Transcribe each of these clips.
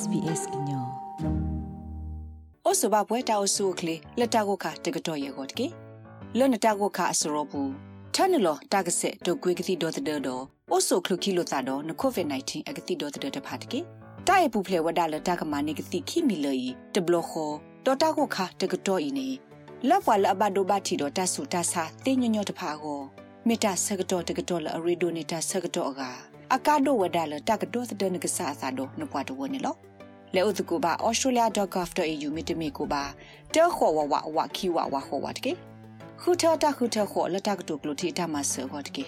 SBS ညောအိုစဘာပွဲတာအဆုကလေလက်တာကိုခတကတော့ရေကိုတကေလွန်တာကိုခအစရောဘူးထန်လောတာကဆက်ဒိုကွေကတိဒေါ်တဲ့တော့အိုဆိုခလုကီလိုတာတော့နကိုဗစ် -19 အကတိဒေါ်တဲ့တဖာတကေတာရပူဖလေဝဒါလတာကမာနေကတိခိမီလေတဘလခောဒေါ်တာကိုခတကတော့ဤနေလက်ပွာလအဘဒိုဘတီတော့တဆူတဆာတင်းညညတဖာကိုမေတာဆကတော့တကတော့လအရီဒိုနေတာဆကတော့က အကာဒိုဝဒါလတကတော့တဲ့နကဆာသာတော့နပွားတော့နေလောလေဥတကူပါ australia.gov.au မြတမီကိုပါတဲခေါ်ဝဝဝခီဝဝခေါ်ဝတ်ကေခုထတာခုထခေါ်လက်တကတုကလို့ထိတမဆောဟတ်ကေ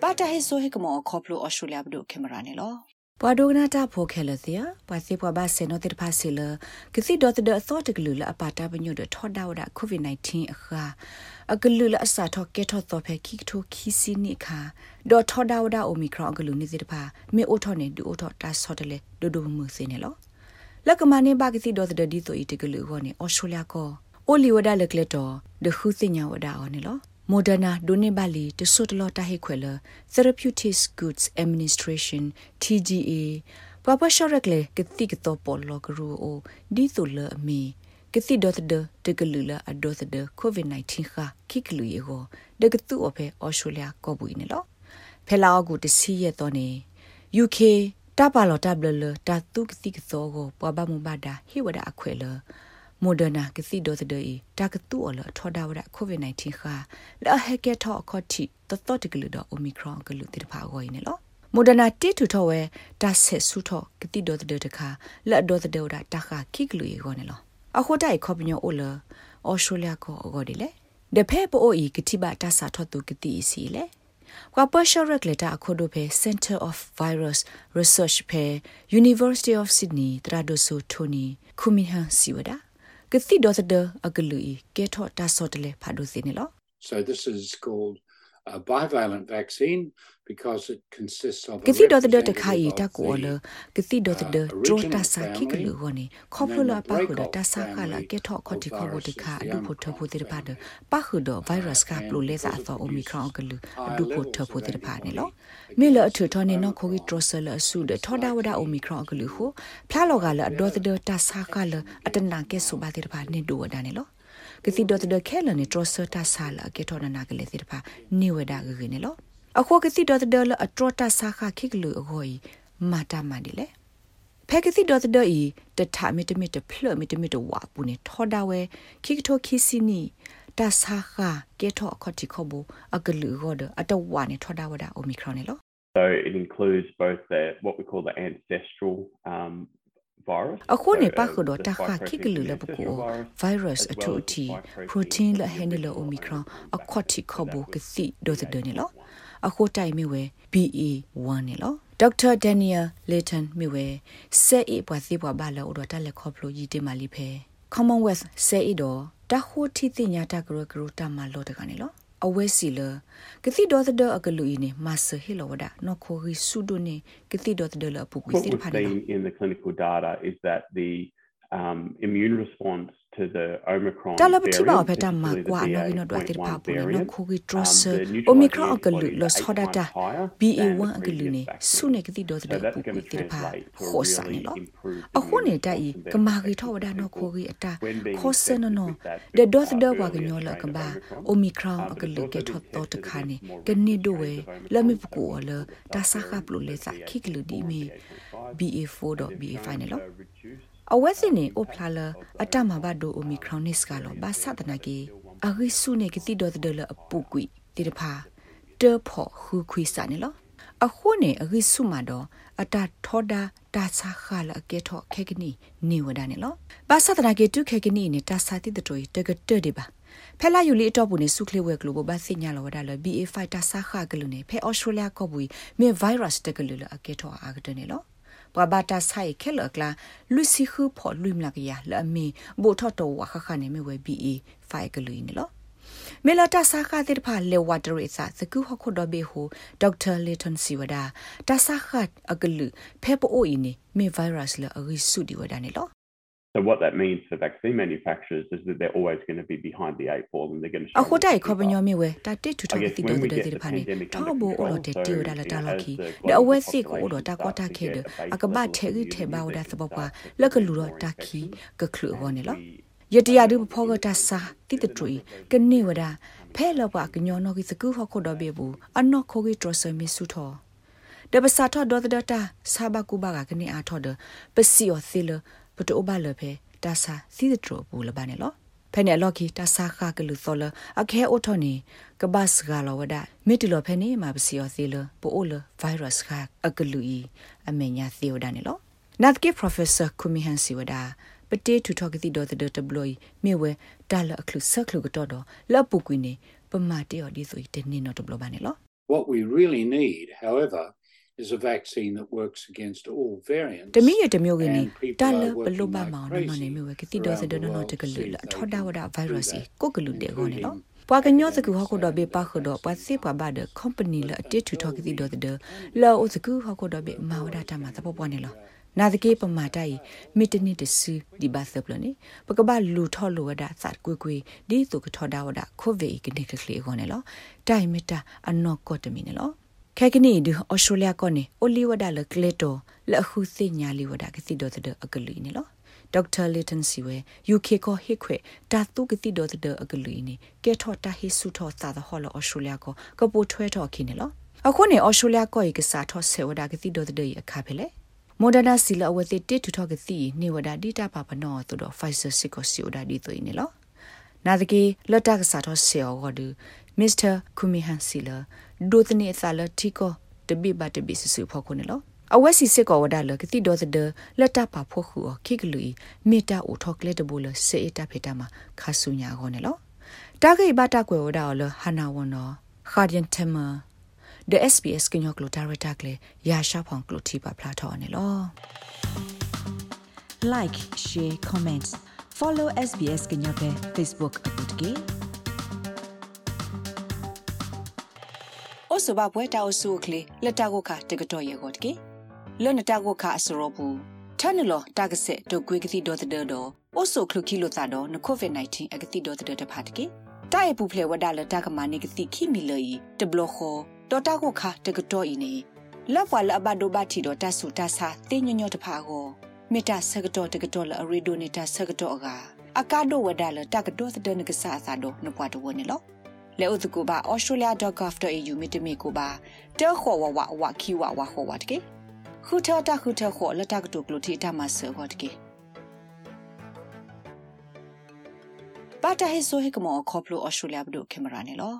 ပါတာဟေဆိုဟေကမောခေါပလို australia ဘဒုကင်မရာနေလော ပွာဒိုနာတာဖိုခဲလသီယပွာစီပွာဘာဆေနိုတိဖာစီလကစီဒေါ်တဒသောတကလူလအပါတာပညုဒထောဒါဝဒကိုဗစ် -19 အခါအကလူလအစာထောကဲထောသောဖဲခိထိုခီစီနိခါဒေါ်ထောဒါဝဒအိုမီခရောအကလူနိတိတဖာမေအိုထောနေဒူအိုထောတာဆော့တလေဒိုဒိုမှုစင်းနေလောလက်ကမနေဘာကစီဒေါ်တဒဒီဆိုဤတကလူဟောနေအော်စတြေးလျကောအိုလီဝဒါလက်လက်တော်ဒခုစညာဝဒါအော်နေလော Moderna Donebali to Sotlo Tahikwela Therapeutics Goods Administration TGA Papa Shorekle kiti kito polo gru o di to le mi kiti dot de de gelula adot de covid 19 kha kiklu ye go de ktu o phe Australia ko bui ne lo phela gu de si ye to ne UK တပါလောတဘလတာတုကတိကသောကိုပွားပါမှုပါတာဟိဝဒအခွဲလ မိုဒနာကစီဒိုသဒေတာကတူအလထောဒါဝရကိုဗစ် -19 ခါလာဟကေထောအခေါ်တီတတော်တကလူတော့အိုမီခရွန်ကလူတိတဖာကိုရင်းနော်မိုဒနာတီထူထောဝဲတာဆက်ဆုထောကတိဒိုသဒေတခါလက်ဒိုသဒေတာတခါခိကလူရေကောနေလောအခုတိုင်ခေါပညိုအိုလအော်စတြေးလျကိုအကောဒီလေဒဖဲပိုအီကတိဘတာစာထောတူကတိစီလေကွာပရှရက်လက်တာအခုဒိုဖဲ Center of Virus Research ဖဲ University of Sydney တရာဒိုဆိုထိုနီခုမီဟန်စီဝဒါ ကတိဒေါ်ဒအကလူီကေထောတာဆော့တလေဖာဒိုစီနီလော So this is called a bivalent vaccine because it consists of ကတိဒေါ်ဒတခိုင်တကိုလကတိဒေါ်ဒဒရတာစာခိကလူဝနေခေါပလပါခုဒတာစာခလာကေထောခတိခေါဘတခအဒုဖို့ထဖို့တိပါဒပါခုဒဗိုင်းရပ်စ်ကပလိုလေစာသောအိုမီခရွန်ကလူအဒုဖို့ထဖို့တိပါနေလောမေလအထထောနေနော်ခိုဂီထရဆလအဆုဒထောဒါဝဒအိုမီခရွန်ကလူဟုဖလာလော ကလအဒေါ်ဒတာစာခလအတနာကေဆုဘာတိပါနေဒူဝဒနေလောကစီဒေါ်ဒခဲလနေထရဆတာဆာလကေထောနာကလေးတိပါနေဝဒဂဂနေလောအခုကစီဒေါ်ဒလအထရတာစာခခိကလူအကိုမာတာမန်ဒီလေဖဲကစီဒေါ်ဒဤတထမီတမီတဖလမီတမီတဝါပူနေထောဒါဝဲခိကထိုခိစီနီတာစာခကေထောအခတိခဘူအကလူဂောဒအတဝါနေထောဒါဝဒါအိုမီခရွန်နေလော So it includes both the what we call the ancestral um, အခုနေပါခဒတာခခိကလူလဘကို virus အထူတီ protein လဟဲနေလ omicron အခွတ်တီခဘကစီဒိုဒနေလောအခုတိုင်မြဝဲ BA1 နေလောဒေါက်တာဒန်နီယယ်လေတန်မြဝဲဆဲအေပွားစီပွားဘာလောဒတာလက်ခေါပလိုယီတေမာလီဖဲ Commonwealth ဆဲအေတော့တဟိုတီတင်ညာတကရကရတာမလောတကနေလော အဝဲစီလကတိဒေါ်ဒအကလူဤနေမဆဟီလောဝဒနော်ခိုရီဆူဒိုနေကတိဒေါ်ဒလပူကွီစီဖာနေ in the clinical data is that the um, immune response to the Omicron တလပတိပါဖတာမကွာနော်ဒီနော်ဒွာတိပါပူနော်ခိုဂီထရဆ Omicron အကလူလဆဟဒတာ BA1 အကလူနေဆုနေကတိဒေါ်ဒပူကွီတိပါခောဆာနေလောအခုနေတိုက်ကမာဂီထောဝဒနော်ခိုဂီအတာခောဆနနော်ဒဒေါ်ဒဝါကညောလကဘာ Omicron အကလူကေထောတော့တခါနေကနေဒိုဝဲလမပကူလတာဆာခပလူလေစာခိကလူဒီ မီ BA4 တော့ BA5 နေလောအဝဲစင်းနေအိုဖလာလအတမဘဒိုအိုမီခရောနစ်ကလောဘာသဒနာကေအဂိဆုနေကတိဒေါ်ဒလအပူကွီတိတဖာတေဖို့ခူခွီစာနေလောအခုနေအဂိဆုမတော့အတထောဒါတာစာခါလအကေထောခေကနီနေဝဒနေလောဘာသဒနာကေတုခေကနီနေတာစာတိတတိုတကတဲဒီပါဖဲလာယူလီအတော့ဘူးနေစုခလဝဲကလိုဘသိညာလောဒါလ BA5 တာစာခါကလူနေဖဲဩစတြေးလျကောဘူးမြေဗိုင်းရပ်စ်တကလူလအကေထောအာဂတနေလော ပဘာတာဆိုင်ခဲလကလာလူစီခုဖော်လူမလာကရလအမီဘိုထတော်ဝခခနေမဝဲ BA 5ကလူနေလောမေလာတာစာခတဲ့ဖာလေဝါတရိစာစကူဟခုဒဘေဟူဒေါက်တာလေတန်စီဝဒါတာစာခတ်အကလူဖေပိုအိုအင်းနေမေဗိုင်းရပ်စ်လအဂိစုဒီဝဒါနေလော So what that means for vaccine manufacturers is that they're always going to be behind the eight ball and they're going to အခုတိုင်ခေါပညောမီဝဲတာတစ်ထူထောက်တိတော်တဲ့တဲ့ဖာနေထောဘိုအော်တဲ့တီရလာတာလကီတဲ့အဝဲစီကိုတော့တာကွာတာခဲတဲ့အကပတ်ထဲကြီးထဲပါဝဒသဘောပါလက်ကလူတော့တာခီကခလူဟောနေလောယတရာဒုဖောကတာစာတိတတူကနေဝဒဖဲလောပါကညောနောကီစကူဟောခုတော့ဘေဘူးအနောခိုကီထရဆမီဆူထောဒဘစာထောဒေါ်ဒတာစာဘကူဘာကကနေအားထောဒပစီယောသီလ ပတိုဘာလဖေတာစာစီဒထရဘူးလဘာနေလောဖဲနေလော်ကီတာစာခါကလူသောလအခဲအိုထောနေကဘတ်စဂါလောဝဒမီတီလောဖဲနေမှာပစီယောသီလပိုအိုလဗိုင်းရပ်စ်ခါအကလူဤအမေညာသီယိုဒာနေလောနတ်ကေပရိုဖက်ဆာကူမီဟန်စီဝဒါပတေထူထောက်ကတိဒေါ်တဲ့တဘလိုမြေဝဲတာလအခလူဆက်ခလူကတော့တော့လပူကွင်းနေပမာတေော်ဒီဆိုတနေတော့တဘလိုပါနေလော What we really need however is a vaccine that works against all variants တမီရတမျိုးကင်းတာလဘလိုပါမောင်နမနေမျိုးကတိဒေါ်စဒနနတကလူလထောဒါဝဒဗိုင်းရပ်စ်ကိုကလူတဲ့ကောနေလောပွာကညောစကူဟောက်တော့ဘေပါခတော့ပွာစီပွာဘာဒ company လအတစ်ထူထောက်ကတိဒေါ်တဲ့လောအစကူဟောက်တော့ဘေမာဝဒတာမှာသဘောပွားနေလောနာဒကေပမာတိုင်မီတနီတဆူဒီဘတ်ဆပလနေပကဘာလူထော်လိုဝဒသတ်ကွေကွေဒီတုကထော်ဒါဝဒခိုဗေကနေကကလေးခေါနေလောတိုင်မီတာအနော့ကော့တမီနေလော ခဲကနီဒီအော်စတြေးလျကောနေအိုလီဝဒလကလေတိုလအခုစိညာလီဝဒကစီဒိုတဒအကလီနေလောဒေါက်တာလီတန်စီဝဲ UK ကိုဟိခွေတာတုကတိဒေါ်တဒအကလီနေကဲထော်တာဟိဆုထော်သာသဟောလအော်စတြေးလျကိုကပိုထွဲထော်ခိနေလောအခုနေအော်စတြေးလျကိုဤကစားထော်ဆေဝဒကတိဒေါ်တဒရအခါဖဲလေမော်ဒနာစီလအဝတိတိထူထောက်ကစီနေဝဒဒီတာပါပနောတူတော့ Pfizer စစ်ကိုစီအိုဒါဒီသွေးနေလောနာဒကီလတ်တက်စားတော့ဆေအောဂဒူ မစ္စတာကူမီဟန်စီလာဒိုတနေဆာလတီကိုတပိဘတ်တပိဆဆူဖော်ခုနေလောအဝက်စီစစ်ကောဝဒါလကတိဒေါ်စဒလတ်တပါဖို့ခုခိကလူမီတာအိုထောက်ကလက်တဘူလစေအတာဖေတာမှာခါဆူညာခေါနေလောတာဂိဘတာကွယ်ဝဒါလဟနာဝနောခါဒီယန်တမ the SBS ကညောကလိုတာရတာကလေရာရှာဖောင်ကလိုတီပါဖလာထော်နေလော like share comment follow SBS ကညောပဲ Facebook အပုတ်ကေ also ba bwe ta osu kle leta ko kha te gato ye got ke lo na ta ko kha asro bu tanilo ta ga se do gwe gati do de do also klu ki lo ta do na covid 19 agati do de de phat ke ta ye pu phle wada la ta ka ma ne gati ki mi lo yi de blo kho တော်တာကိုခါတကတော့ဤနေလက်ပွာလအဘဒိုဘတီတော့တဆူတဆာတင်းညညတဖာကိုမေတ္တာဆကတော့တကတော့လအရီဒိုနေတာဆကတော့ကအကာဒိုဝဒါလတကတော့သဒနကဆာသာတော့နပွားတော့နေလော လဲဥဒကူပါ australia.gov.au မိတမီကိုပါတဲခေါ်ဝဝဝခီဝဝခေါ်ဝတ်ကေခုထတာခုထခေါ်လတကတုကလူတီတမဆောဟတ်ကေပါတာဟေဆိုဟေကမောခေါပလို australia ဘဒိုကင်မရာနေလော